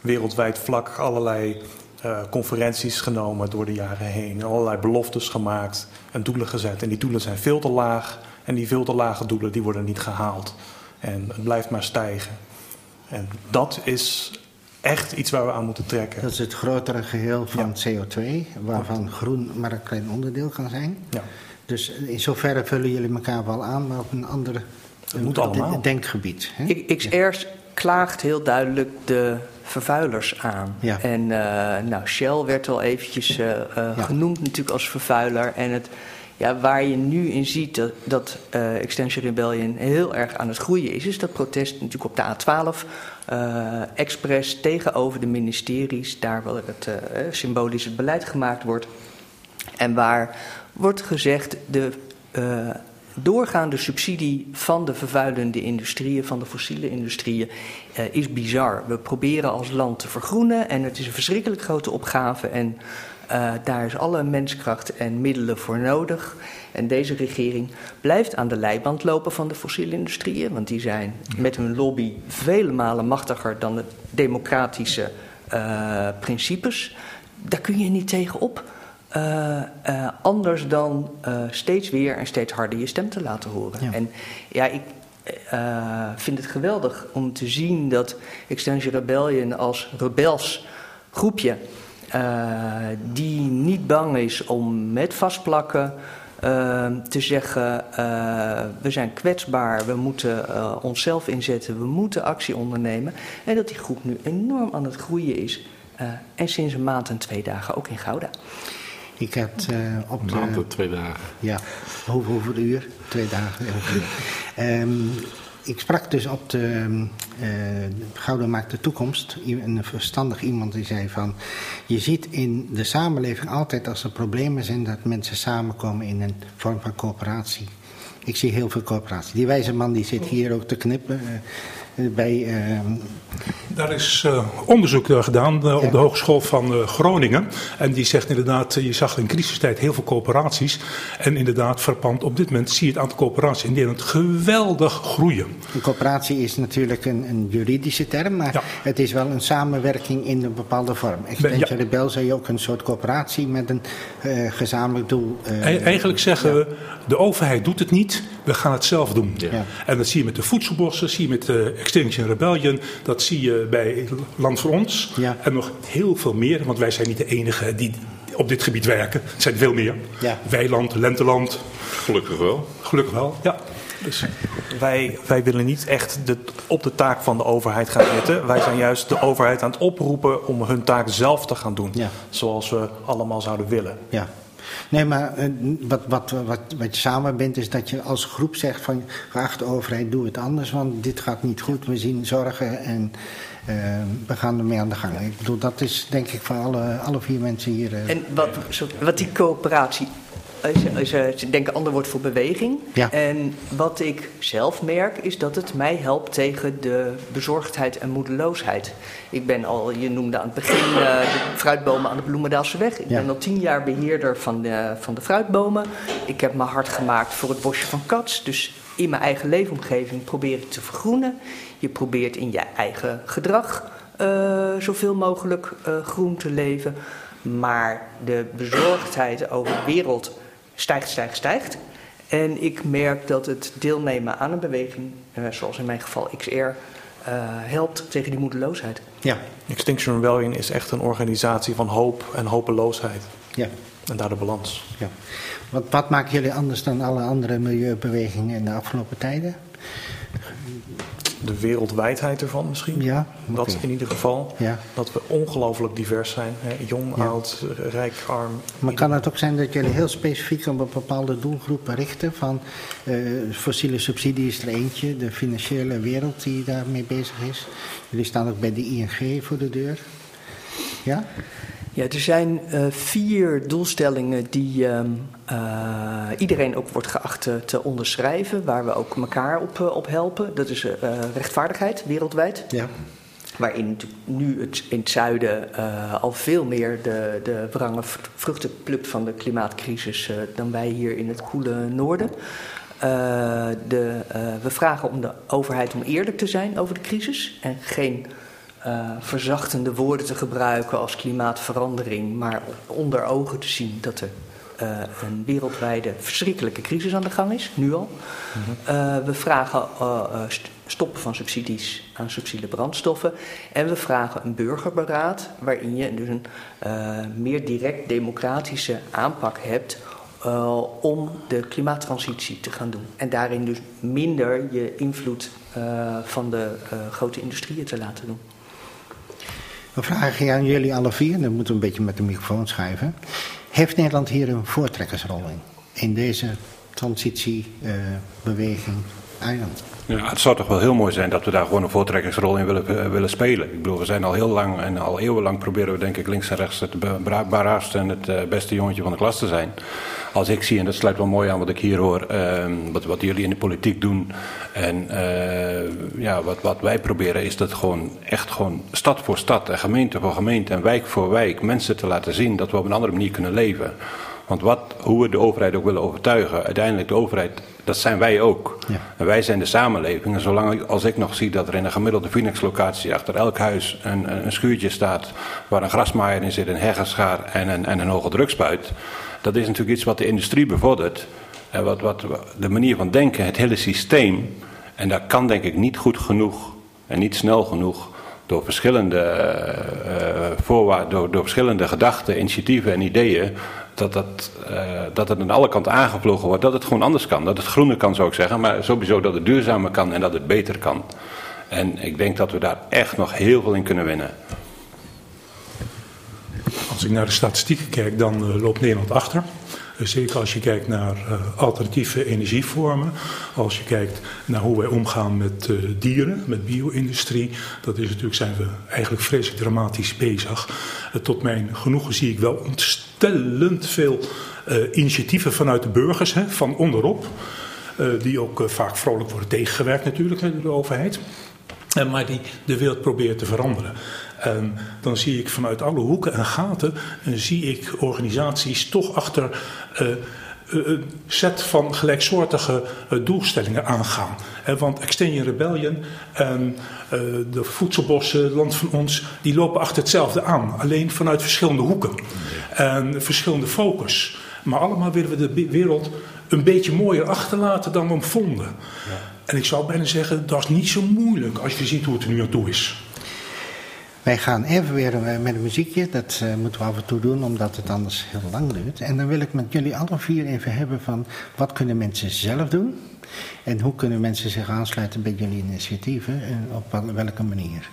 wereldwijd vlak allerlei uh, conferenties genomen door de jaren heen. Allerlei beloftes gemaakt en doelen gezet. En die doelen zijn veel te laag. En die veel te lage doelen die worden niet gehaald. En het blijft maar stijgen. En dat is echt iets waar we aan moeten trekken. Dat is het grotere geheel van ja. CO2, waarvan groen maar een klein onderdeel kan zijn. Ja. Dus in zoverre vullen jullie elkaar wel aan, maar op een ander een, denkgebied. Hè? Ik, XR klaagt heel duidelijk de vervuilers aan. Ja. En uh, nou, Shell werd al eventjes uh, ja. genoemd natuurlijk als vervuiler. En het, ja, waar je nu in ziet dat, dat uh, Extension Rebellion heel erg aan het groeien is, is dat protest natuurlijk op de A12 uh, expres tegenover de ministeries, daar waar het uh, symbolisch het beleid gemaakt wordt. En waar wordt gezegd de doorgaande subsidie van de vervuilende industrieën, van de fossiele industrieën, uh, is bizar. We proberen als land te vergroenen en het is een verschrikkelijk grote opgave. En uh, daar is alle menskracht en middelen voor nodig. En deze regering blijft aan de leiband lopen van de fossiele industrieën, want die zijn met hun lobby vele malen machtiger dan de democratische uh, principes. Daar kun je niet tegen op. Uh, uh, anders dan uh, steeds weer en steeds harder je stem te laten horen. Ja. En ja, ik vind het geweldig om te zien dat Extension Rebellion als rebels groepje, die niet bang is om met vastplakken te zeggen: we zijn kwetsbaar, we moeten onszelf inzetten, we moeten actie ondernemen. En dat die groep nu enorm aan het groeien is. en sinds een maand en twee dagen ook in Gouda. Ik had uh, op de... Maand twee dagen. Ja, hoeveel, uur? Twee dagen. um, *laughs* ik sprak dus op de uh, Gouden Maakt de Toekomst. Een verstandig iemand die zei van... Je ziet in de samenleving altijd als er problemen zijn... dat mensen samenkomen in een vorm van coöperatie. Ik zie heel veel coöperatie. Die wijze man die zit hier ook te knippen... Uh, bij, uh, Daar is uh, onderzoek naar gedaan uh, op de Hogeschool van Groningen. En die zegt inderdaad, je zag in crisistijd heel veel coöperaties. En inderdaad, verpand op dit moment zie je het aantal coöperaties in Nederland geweldig groeien. Een coöperatie is natuurlijk een, een juridische term, maar ja. het is wel een samenwerking in een bepaalde vorm. Extension ja. Rebel zei ook een soort coöperatie met een gezamenlijk doel. E eigenlijk zeggen we, de overheid doet het niet, we gaan het zelf doen. En dat zie je met de voedselbossen, zie je met de Extinction Rebellion, dat zie je bij Land voor Ons. Ja. En nog heel veel meer, want wij zijn niet de enige die op dit gebied werken. Het zijn veel meer. Ja. Weiland, Lenteland. Gelukkig wel. Gelukkig wel, ja. Dus. Wij, wij willen niet echt de, op de taak van de overheid gaan zitten. Wij zijn juist de overheid aan het oproepen om hun taak zelf te gaan doen. Ja. Zoals we allemaal zouden willen. Ja. Nee, maar eh, wat, wat, wat, wat je samen bent, is dat je als groep zegt van geachte overheid, doe het anders, want dit gaat niet goed. We zien zorgen en eh, we gaan ermee aan de gang. Ik bedoel, dat is denk ik voor alle, alle vier mensen hier. eh, En wat, wat die coöperatie ik denk een ander woord voor beweging. Ja. En wat ik zelf merk is dat het mij helpt tegen de bezorgdheid en moedeloosheid. Ik ben al, je noemde aan het begin eh, de fruitbomen aan de Bloemendaalse weg. Ik Ja. ben al tien jaar beheerder van de, van de fruitbomen. Ik heb me hard gemaakt voor het bosje van Kats. Dus in mijn eigen leefomgeving probeer ik te vergroenen. Je probeert in je eigen gedrag eh, zoveel mogelijk eh, groen te leven. Maar de bezorgdheid over de wereld stijgt, stijgt, stijgt. En ik merk dat het deelnemen aan een beweging, eh, zoals in mijn geval XR, eh, helpt tegen die moedeloosheid. ja, Extinction Rebellion is echt een organisatie van hoop en hopeloosheid. ja, En daar de balans. ja. Wat, wat maken jullie anders dan alle andere milieubewegingen in de afgelopen tijden? De wereldwijdheid ervan misschien. Ja, Dat in ieder geval. Ja. Dat we ongelooflijk divers zijn. Hè? Jong, Ja. oud, rijk, arm. Maar kan het ook zijn dat jullie heel specifiek op een bepaalde doelgroepen richten? Van eh, fossiele subsidie is er eentje, de financiële wereld die daarmee bezig is. Jullie staan ook bij de ING voor de deur. Ja? Ja, er zijn eh, vier doelstellingen die ehm, eh, iedereen ook wordt geacht te, te onderschrijven, waar we ook elkaar op, eh, op helpen. Dat is eh, rechtvaardigheid wereldwijd. Ja. Waarin nu het, in het zuiden eh, al veel meer de, de wrange vruchten plukt van de klimaatcrisis eh, dan wij hier in het koele noorden. Eh, de, eh, we vragen om de overheid om eerlijk te zijn over de crisis en geen eh, verzachtende woorden te gebruiken als klimaatverandering, maar onder ogen te zien dat er eh, een wereldwijde verschrikkelijke crisis aan de gang is, nu al. Eh, we vragen st- stoppen van subsidies aan subsidiele brandstoffen. En we vragen een burgerberaad waarin je dus een meer direct democratische aanpak hebt om de klimaattransitie te gaan doen. En daarin dus minder je invloed van de grote industrieën te laten doen. We vragen aan jullie alle vier, dan moeten we een beetje met de microfoon schuiven. Heeft Nederland hier een voortrekkersrol in? In deze transitiebeweging? Eiland. Ja, het zou toch wel heel mooi zijn dat we daar gewoon een voortrekkersrol in willen, eh, willen spelen. Ik bedoel, we zijn al heel lang en al eeuwenlang proberen we denk ik links en rechts het braafste en het eh, beste jongetje van de klas te zijn. Als ik zie, en dat sluit wel mooi aan wat ik hier hoor, ehm, wat, wat jullie in de politiek doen en eh, ja, wat, wat wij proberen is dat gewoon echt gewoon stad voor stad en gemeente voor gemeente en wijk voor wijk mensen te laten zien dat we op een andere manier kunnen leven. Want wat, hoe we de overheid ook willen overtuigen, uiteindelijk de overheid, dat zijn wij ook. Ja. En wij zijn de samenleving. En zolang ik, als ik nog zie dat er in een gemiddelde Phoenix-locatie achter elk huis een, een, een schuurtje staat waar een grasmaaier in zit, een heggeschaar en een, en een hoge drukspuit, dat is natuurlijk iets wat de industrie bevordert. En wat, wat de manier van denken, het hele systeem. En dat kan denk ik niet goed genoeg en niet snel genoeg door verschillende, eh, voorwa- door, door verschillende gedachten, initiatieven en ideeën, dat, dat, eh, dat het aan alle kanten aangevlogen wordt, dat het gewoon anders kan. Dat het groener kan, zou ik zeggen, maar sowieso dat het duurzamer kan en dat het beter kan. En ik denk dat we daar echt nog heel veel in kunnen winnen. Als ik naar de statistieken kijk, dan eh, loopt Nederland achter. Eh, Zeker als je kijkt naar eh, alternatieve energievormen. Als je kijkt naar hoe wij omgaan met dieren, met bio-industrie. Dat is natuurlijk, zijn we eigenlijk vreselijk dramatisch bezig. Tot mijn genoegen zie ik wel ontstellend veel initiatieven vanuit de burgers, van onderop. Die ook vaak vrolijk worden tegengewerkt natuurlijk door de overheid. Maar die de wereld probeert te veranderen. En dan zie ik vanuit alle hoeken en gaten en zie ik organisaties toch achter eh, eh, een set van gelijksoortige eh, doelstellingen aangaan. Eh, want Extinction Rebellion en eh, de voedselbossen, Land van Ons, die lopen achter hetzelfde aan. Alleen vanuit verschillende hoeken en verschillende focus. Maar allemaal willen we de wereld een beetje mooier achterlaten dan we hem vonden. En ik zou bijna zeggen, dat is niet zo moeilijk als je ziet hoe het er nu aan toe is. Wij gaan even weer eh, met een muziekje. Dat eh, moeten we af en toe doen, omdat het anders heel lang duurt. En dan wil ik met jullie alle vier even hebben van wat kunnen mensen zelf doen? En hoe kunnen mensen zich aansluiten bij jullie initiatieven en op welke manier?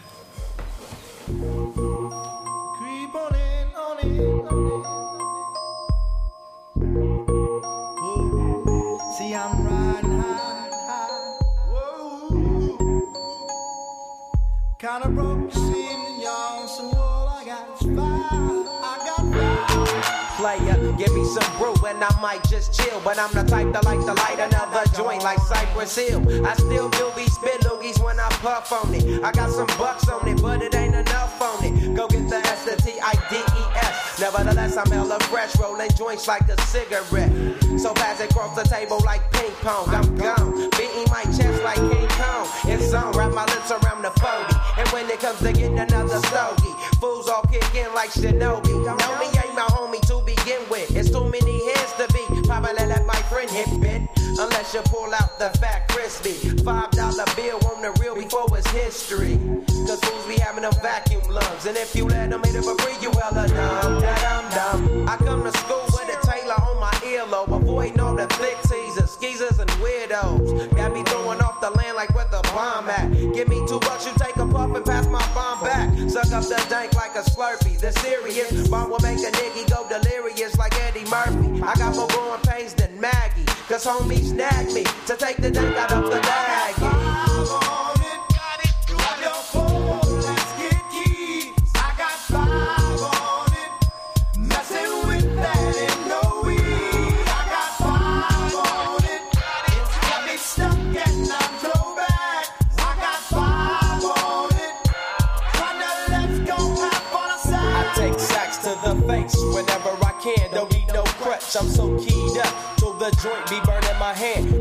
Player, give me some brew and I might just chill. But I'm the type that like to light another joint like Cypress Hill. I still do be spit loogies when I puff on it. I got some bucks on it, but it ain't enough on it. Go get the S, the T, I, D, E, S. Nevertheless, I'm hella fresh, rolling joints like a cigarette. So pass it across the table like ping pong. I'm gone, beating my chest like King Kong. It's on, wrap my lips around the 40. And when it comes to getting another stogie, fools all kick in like Shinobi. Know me hit bit. Unless you pull out the fat crispy. Five dollar bill on the real before it's history. Cause fools be having them vacuum lungs. And if you let them hit it for free, you hella dumb. Da dum dum. I come to school with a Taylor on my earlobe. Avoiding all the flick teasers, skeezers, and weirdos. Got me throwing off the land like where the bomb at. Give me two bucks, you take a puff and pass my bomb back. Suck up the dank like a slurpee. The serious bomb will make a nigga go delirious Cause homie snagged me to take the dank out of the bag.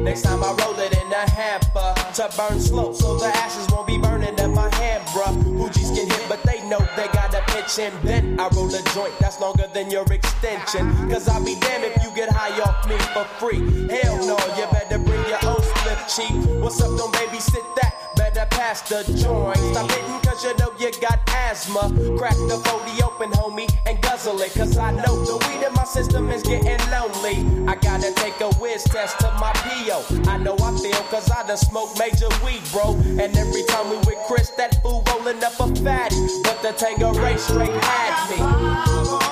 Next time I roll it in a hamper to burn slow, so the ashes won't be burning in my hand, bruh. Hoogies get hit, but they know they gotta pitch in. Then I roll a joint that's longer than your extension. Cause I'll be damned if you get high off me for free. Hell no, you better bring your own slip cheap. What's up, don't babysit that? Better pass the joint. Stop hitting cause you know you got asthma. Crack the 40 open, homie, and guzzle it. Cause I know the weed in my system is getting lonely. I gotta take a whiz test to my PO. I know I feel cause I done smoked major weed, bro. And every time we with Chris, that fool rolling up a fatty. But the Tango Ray straight had me.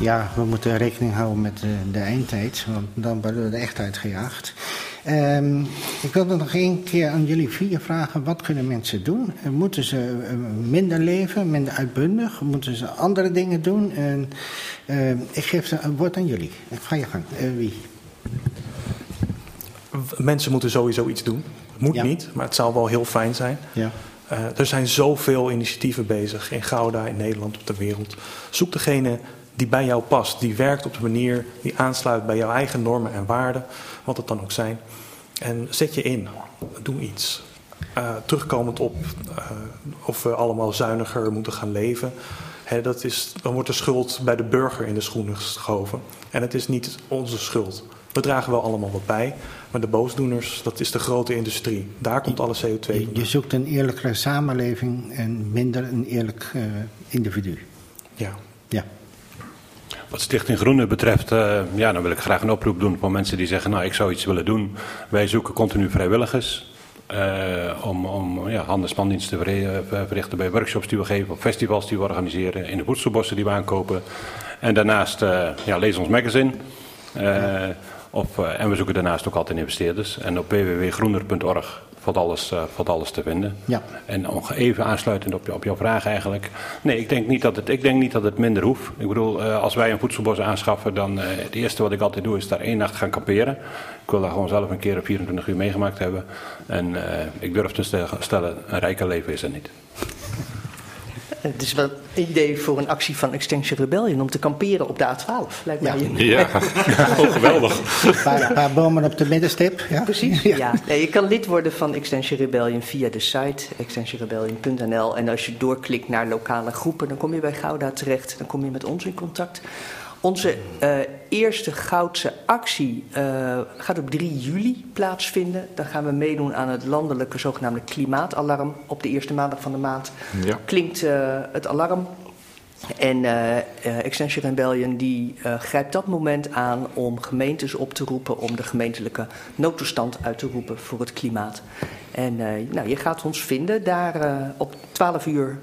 Ja, we moeten rekening houden met de, de eindtijd, want dan worden we er echt uitgejaagd. Ehm, ik wilde nog één keer aan jullie vier vragen. Wat kunnen mensen doen? Eh, Moeten ze eh, minder leven, minder uitbundig? Moeten ze andere dingen doen? En, eh, ik geef een woord aan jullie. Ga je gang. Eh, wie? Mensen moeten sowieso iets doen. Moet Ja. niet, maar het zou wel heel fijn zijn. Ja. Er zijn zoveel initiatieven bezig in Gouda, in Nederland, op de wereld. Zoek degene die bij jou past, die werkt op de manier die aansluit bij jouw eigen normen en waarden, wat het dan ook zijn. En zet je in, doe iets. Eh, terugkomend op eh, of we allemaal zuiniger moeten gaan leven. Hè, dat is, dan wordt de schuld bij de burger in de schoenen geschoven. En het is niet onze schuld. We dragen wel allemaal wat bij, maar de boosdoeners, dat is de grote industrie. Daar komt alle CO2 Je, je zoekt een eerlijkere samenleving en minder een eerlijk eh, individu. Ja. Wat Stichting Groene betreft, eh, ja, dan wil ik graag een oproep doen voor mensen die zeggen, nou ik zou iets willen doen. Wij zoeken continu vrijwilligers eh, om, om ja, en te eh, verrichten bij workshops die we geven, op festivals die we organiseren, in de voedselbossen die we aankopen. En daarnaast, ja, lees ons magazine. Of, en we zoeken daarnaast ook altijd investeerders. En op www.groener.org valt alles, eh, valt alles te vinden. Ja. En nog even aansluitend op, je- op jouw vraag eigenlijk. Nee, ik denk niet dat het, ik denk niet dat het minder hoeft. Ik bedoel, eh, als wij een voedselbos aanschaffen, dan eh, het eerste wat ik altijd doe is daar één nacht gaan kamperen. Ik wil daar gewoon zelf een keer een 24 uur meegemaakt hebben. En ik durf te stel- stellen, een rijker leven is er niet. *laughs* Het is wel een idee voor een actie van Extinction Rebellion om te kamperen op de A12. Lijkt mij een- Ja, *laughs* oh, geweldig. Een paar, paar bomen op de middenstip. Ja? Precies, ja. Nee, je kan lid worden van Extension Rebellion via de site extensionrebellion.nl. En als je doorklikt naar lokale groepen, dan kom je bij Gouda terecht. Dan kom je met ons in contact. Onze eh, eerste Goudse actie eh, gaat op 3 juli plaatsvinden. Dan gaan we meedoen aan het landelijke zogenaamde klimaatalarm. Op de eerste maandag van de maand Ja. klinkt eh, het alarm. En Extension Rebellion die grijpt dat moment aan om gemeentes op te roepen om de gemeentelijke noodtoestand uit te roepen voor het klimaat. En nou, je gaat ons vinden daar op 12 uur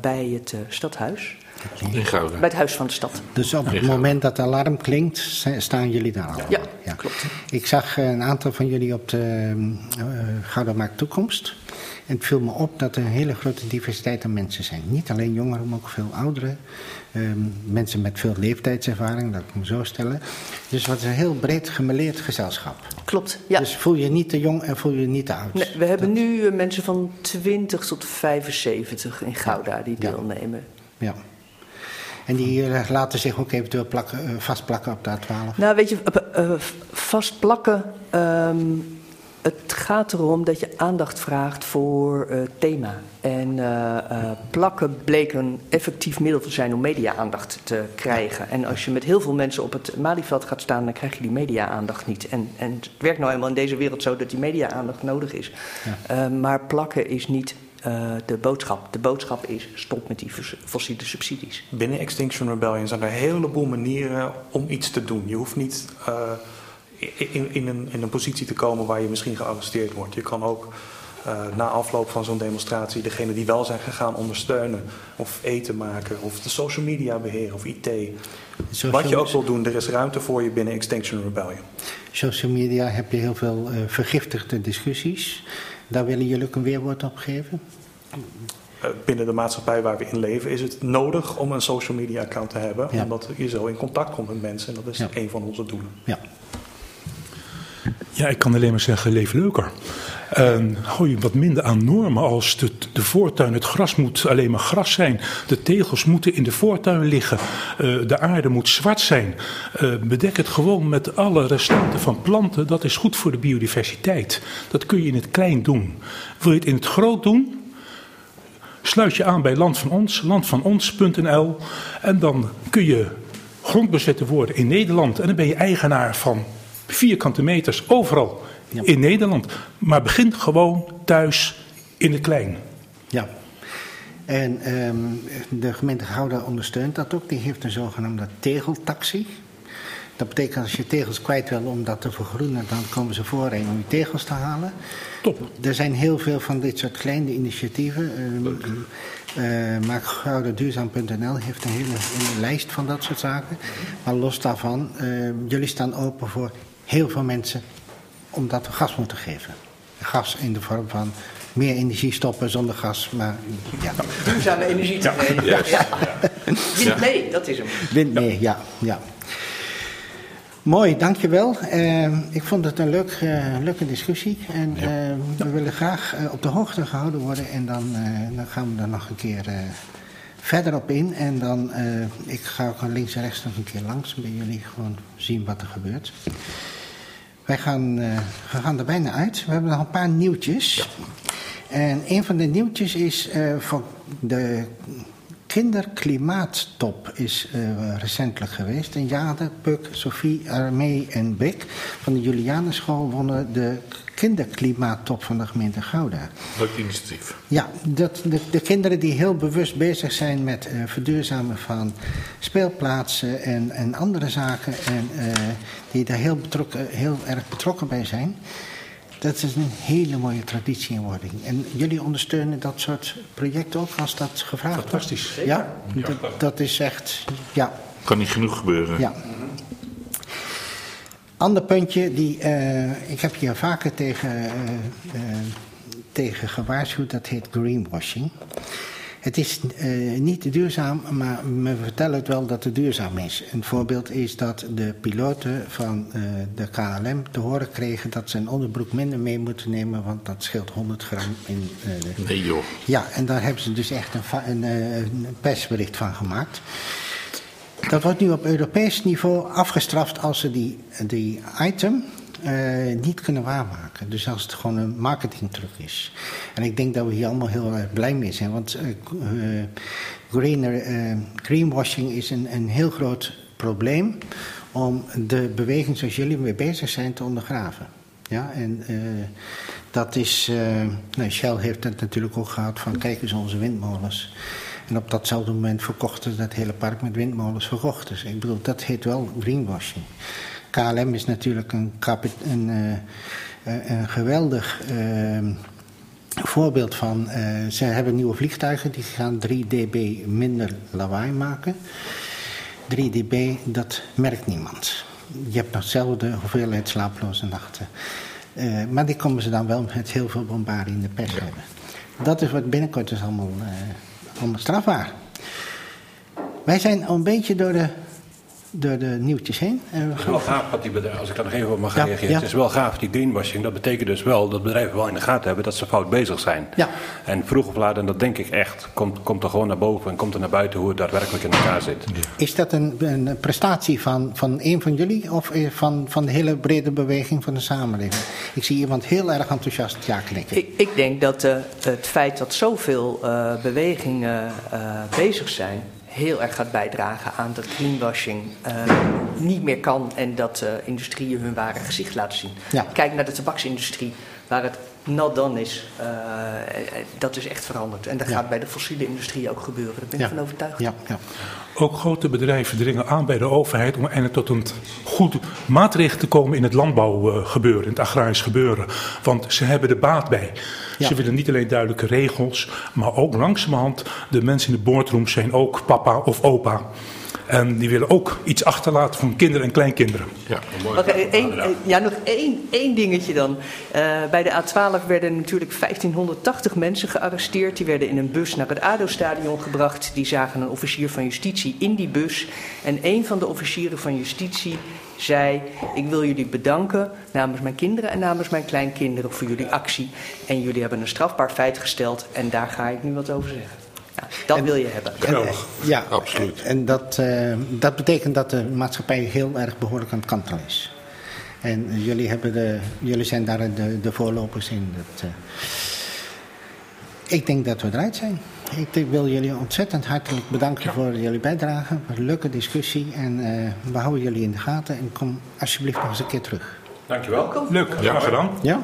bij het stadhuis. In Gouda. Bij het Huis van de Stad. Dus op het moment dat de alarm klinkt, sta- staan jullie daar al? Ja, klopt. Ik zag eh, een aantal van jullie op de uh, Gouda Maakt Toekomst. En het viel me op dat er een hele grote diversiteit aan mensen zijn. Niet alleen jongeren, maar ook veel ouderen. Ehm, mensen met veel leeftijdservaring, dat ik me zo stellen. Dus wat is een heel breed gemeleerd gezelschap. Klopt, ja. Dus voel je niet te jong en voel je niet te oud. Nee, we hebben nu eh, mensen van 20 tot 75 in Gouda die Ja. deelnemen. Ja. En die eh, laten zich ook eventueel plakken, eh, vastplakken op de A12. Nou, weet je, eh, eh, vast plakken. ehm, het gaat erom dat je aandacht vraagt voor eh, thema. En plakken bleek een effectief middel te zijn om media-aandacht te krijgen. En als je met heel veel mensen op het Malieveld gaat staan, dan krijg je die media-aandacht niet. En, en het werkt nou eenmaal in deze wereld zo dat die media-aandacht nodig is. Eh, maar plakken is niet eh, de boodschap. De boodschap is stop met die fos- fossiele subsidies. Binnen Extinction Rebellion zijn er een heleboel manieren om iets te doen. Je hoeft niet eh, in, in, een, in een positie te komen waar je misschien gearresteerd wordt. Je kan ook na afloop van zo'n demonstratie degene die wel zijn gegaan ondersteunen. Of eten maken, of de social media beheren, of IT. Social- Wat je ook wil doen, er is ruimte voor je binnen Extinction Rebellion. Social media heb je heel veel eh, vergiftigde discussies. Daar willen jullie ook een weerwoord op geven? Eh, binnen de maatschappij waar we in leven is het nodig om een social media account te hebben. Ja. Omdat je zo in contact komt met mensen. En dat is Ja. een van onze doelen. Ja. Ja, ik kan alleen maar zeggen, leef leuker. En hou je wat minder aan normen als de, voortuin, het gras moet alleen maar gras zijn. De tegels moeten in de voortuin liggen. Eh, de aarde moet zwart zijn. Eh, bedek het gewoon met alle restanten van planten. Dat is goed voor de biodiversiteit. Dat kun je in het klein doen. Wil je het in het groot doen? Sluit je aan bij Land van Ons, landvanons.nl. En dan kun je grondbezetter worden in Nederland. En dan ben je eigenaar van vierkante meters overal Ja. in Nederland. Maar begin gewoon thuis in het klein. ja. En ehm, de gemeente Gouda ondersteunt dat ook. Die heeft een zogenaamde tegeltaxi. Dat betekent als je tegels kwijt wil om dat te vergroenen, dan komen ze voorheen om je tegels te halen. Top. Er zijn heel veel van dit soort kleine initiatieven. Uh, uh, Maakgoudaduurzaam.nl heeft een hele, hele lijst van dat soort zaken. Maar los daarvan, uh, jullie staan open voor heel veel mensen omdat we gas moeten geven. Gas in de vorm van meer energie stoppen zonder gas, maar ja. Duurzame energie te geven. Ja. Ja. Wind mee, dat is hem. Wind mee, ja. ja. Mooi, dankjewel. Uh, ik vond het een leuk, uh, leuke discussie. En uh, we willen graag uh, op de hoogte gehouden worden. En dan, dan gaan we er nog een keer verder op in. En dan, ik ga ook links en rechts nog een keer langs bij jullie. Gewoon zien wat er gebeurt. Wij gaan, we gaan er bijna uit. We hebben nog een paar nieuwtjes. Ja. En een van de nieuwtjes is van de kinderklimaattop is uh, recentelijk geweest. En Jade, Puk, Sophie, Armee en Brik van de Julianenschool wonnen de kinderklimaattop van de gemeente Gouda. Leuk initiatief. Ja, dat, de, de, kinderen die heel bewust bezig zijn met uh, verduurzamen van speelplaatsen en, en andere zaken. En uh, die daar heel, betrokken, heel erg betrokken bij zijn. Dat is een hele mooie traditie in wording. En jullie ondersteunen dat soort projecten ook als dat gevraagd wordt? Fantastisch. Ja, ja. Dat, dat, is echt, ja. Kan niet genoeg gebeuren. Ja. Ander puntje, die, uh, ik heb hier vaker tegen, uh, uh, tegen gewaarschuwd, dat heet greenwashing. Het is uh, niet duurzaam, maar we vertellen het wel dat het duurzaam is. Een voorbeeld is dat de piloten van uh, de KLM te horen kregen dat ze een onderbroek minder mee moeten nemen, want dat scheelt 100 gram in. Uh, de... Nee joh. Ja, en daar hebben ze dus echt een, een, een persbericht van gemaakt. Dat wordt nu op Europees niveau afgestraft als ze die, die item uh, niet kunnen waarmaken. Dus als het gewoon een marketingtruc is. En ik denk dat we hier allemaal heel blij mee zijn. Want uh, greener, uh, greenwashing is een, een heel groot probleem om de beweging zoals jullie mee bezig zijn te ondergraven. Ja, en dat is. nou, Shell heeft het natuurlijk ook gehad van kijk eens onze windmolens. En op datzelfde moment verkochten ze dat hele park met windmolens verkocht. Dus ik bedoel, dat heet wel greenwashing. KLM is natuurlijk een, een, uh, een geweldig uh, Een voorbeeld van, eh, ze hebben nieuwe vliegtuigen die gaan 3 dB minder lawaai maken. 3 dB, dat merkt niemand. Je hebt nog dezelfde hoeveelheid slaaploze nachten. Eh, maar die komen ze dan wel met heel veel bombardie in de pers hebben. Dat is wat binnenkort is allemaal, eh, allemaal strafbaar. Wij zijn al een beetje door de, door de nieuwtjes heen. Eh, Het is wel gaaf wat die bedrijven, als ik daar nog even op mag Ja, reageren. ja. Het is wel gaaf, die greenwashing. Dat betekent dus wel dat bedrijven wel in de gaten hebben dat ze fout bezig zijn. Ja. En vroeg of laat, en dat denk ik echt, komt, komt er gewoon naar boven en komt er naar buiten hoe het daadwerkelijk in elkaar zit. Is dat een, een prestatie van, van een van jullie of eh, van, van de hele brede beweging van de samenleving? Ik zie iemand heel erg enthousiast ja knikken. Ik, ik denk dat eh, het feit dat zoveel eh, bewegingen eh, bezig zijn, heel erg gaat bijdragen aan dat greenwashing eh, niet meer kan en dat eh, industrieën hun ware gezicht laten zien. Ja. Kijk naar de tabaksindustrie, waar het not done is. eh, eh, dat is echt veranderd. En dat Ja. gaat bij de fossiele industrie ook gebeuren. Daar ben ik Ja. van overtuigd. Ja, ja. Ook grote bedrijven dringen aan bij de overheid om eindelijk tot een goed maatregel te komen in het landbouwgebeuren, in het agrarisch gebeuren. Want ze hebben er baat bij. Ja. Ze willen niet alleen duidelijke regels, maar ook langzamerhand, de mensen in de boardroom zijn ook papa of opa. En die willen ook iets achterlaten voor hun kinderen en kleinkinderen. Ja. Één- eh, ja, nog één, één dingetje dan. Eh, bij de A12 werden natuurlijk 1580 mensen gearresteerd. Die werden in een bus naar het ADO-stadion gebracht. Die zagen een officier van justitie in die bus. En een van de officieren van justitie zei... ik wil jullie bedanken namens mijn kinderen en namens mijn kleinkinderen voor jullie actie. En jullie hebben een strafbaar feit gesteld en daar ga ik nu wat over zeggen. Dat wil je hebben. Geweldig. Ja, Absoluut. En dat, eh, dat betekent dat de maatschappij heel erg behoorlijk aan het kantelen is. En jullie, hebben de, jullie zijn daar de, de voorlopers in. Dat, eh, ik denk dat we eruit zijn. Ik wil jullie ontzettend hartelijk bedanken voor jullie bijdrage. Een leuke discussie. En eh, we houden jullie in de gaten. En kom alsjeblieft nog eens een keer terug. Dankjewel. Leuk, graag gedaan. Ja?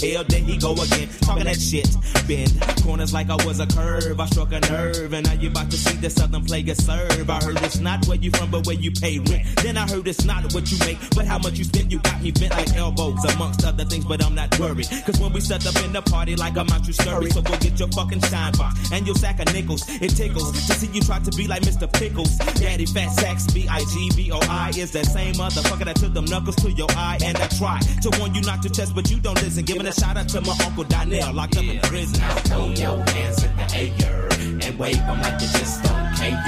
Hell, there he go again. Talking that shit. Bend corners like I was a curve. I struck a nerve. And now you about to see the southern player serve. I heard it's not where you from, but where you pay rent. Then I heard it's not what you make, but how much you spend. You got me bent like elbows, amongst other things, but I'm not worried. Cause when we set up in the party, like I'm out, you scurry. So go get your fucking shine box and your sack of nickels. It tickles to see you try to be like Mr. Pickles. Daddy Fat Sacks, B I G B O I is that same motherfucker that took them knuckles to your eye. And I try to warn you not to test, but you don't listen. Giving a shout out to my uncle Donnell, locked up in prison. Your hands in the air and wave them like you just don't care.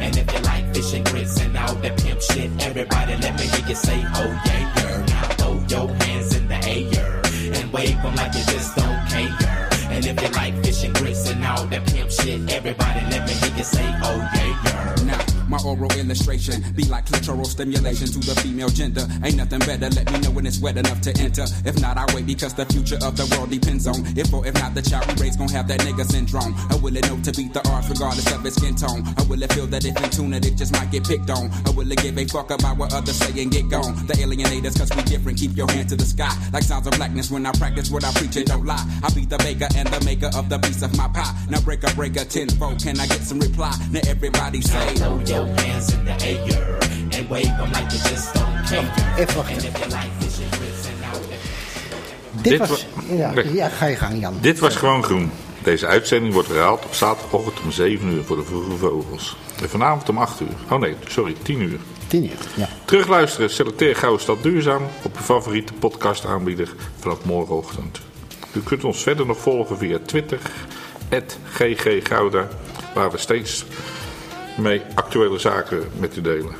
And if you like fish and grits and all that pimp shit, everybody let me hear you say, oh yeah, yeah. Now throw your hands in the air and wave them like you just don't care. And if you like fish and grits and all that pimp shit, everybody let me hear you say, oh yeah, yeah. Now, my oral illustration be like clitoral stimulation to the female gender. Ain't nothing better. Let me know when it's wet enough to enter. If not, I wait because the future of the world depends on if or if not the child we raise gon' have that nigga syndrome. Or will it know to beat the odds regardless of its skin tone? Or will it feel that if in tune it, it just might get picked on? Or will it give a fuck about what others say and get gone? The alienators, cause we different. Keep your hand to the sky. Like sounds of blackness when I practice what I preach and don't lie. I be the baker and the maker of the piece of my pie. Now break a break a tenfold. Can I get some reply? Now everybody say, Throw your hands in the air and wave them like you just don't care. Even wachten. And and and Dit, Dit was... wa- Ja, ja, ga je gang Jan. Dit was gewoon groen. Deze uitzending wordt herhaald op zaterdagochtend om 7 uur voor de vroege vogels. En vanavond om 8 uur. Oh nee, sorry, 10 uur. 10 uur, ja. Terugluisteren, selecteer Gouden Stad Duurzaam op je favoriete podcastaanbieder vanaf morgenochtend. U kunt ons verder nog volgen via Twitter, @gggouda, waar we steeds mee actuele zaken met u delen.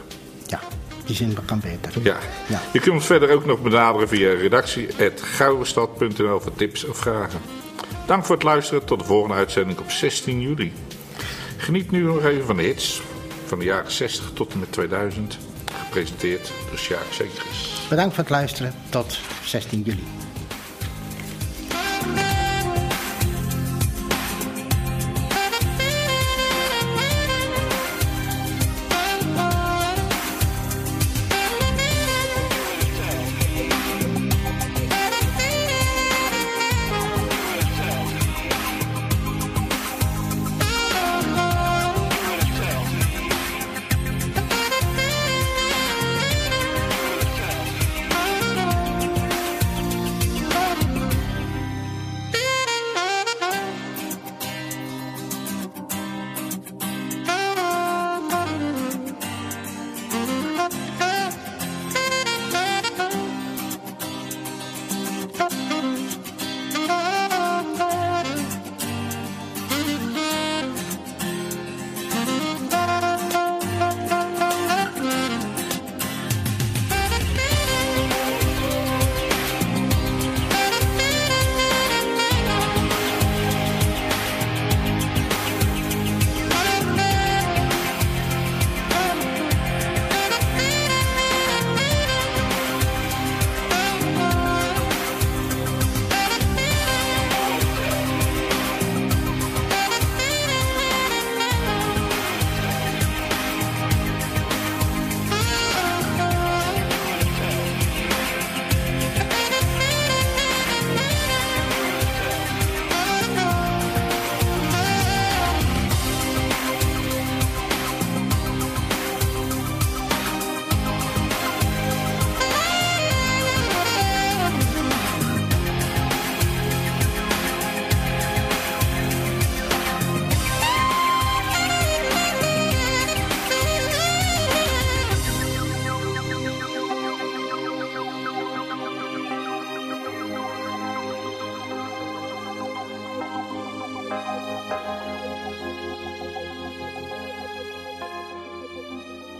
Ja, die zin kan beter. Ja. Ja. Je kunt ons verder ook nog benaderen via redactie.gouwenstad.nl voor tips of vragen. Dank voor het luisteren. Tot de volgende uitzending op 16 juli. Geniet nu nog even van de hits van de jaren 60 tot en met 2000. Gepresenteerd door Sjaak Zekers. Bedankt voor het luisteren. Tot 16 juli.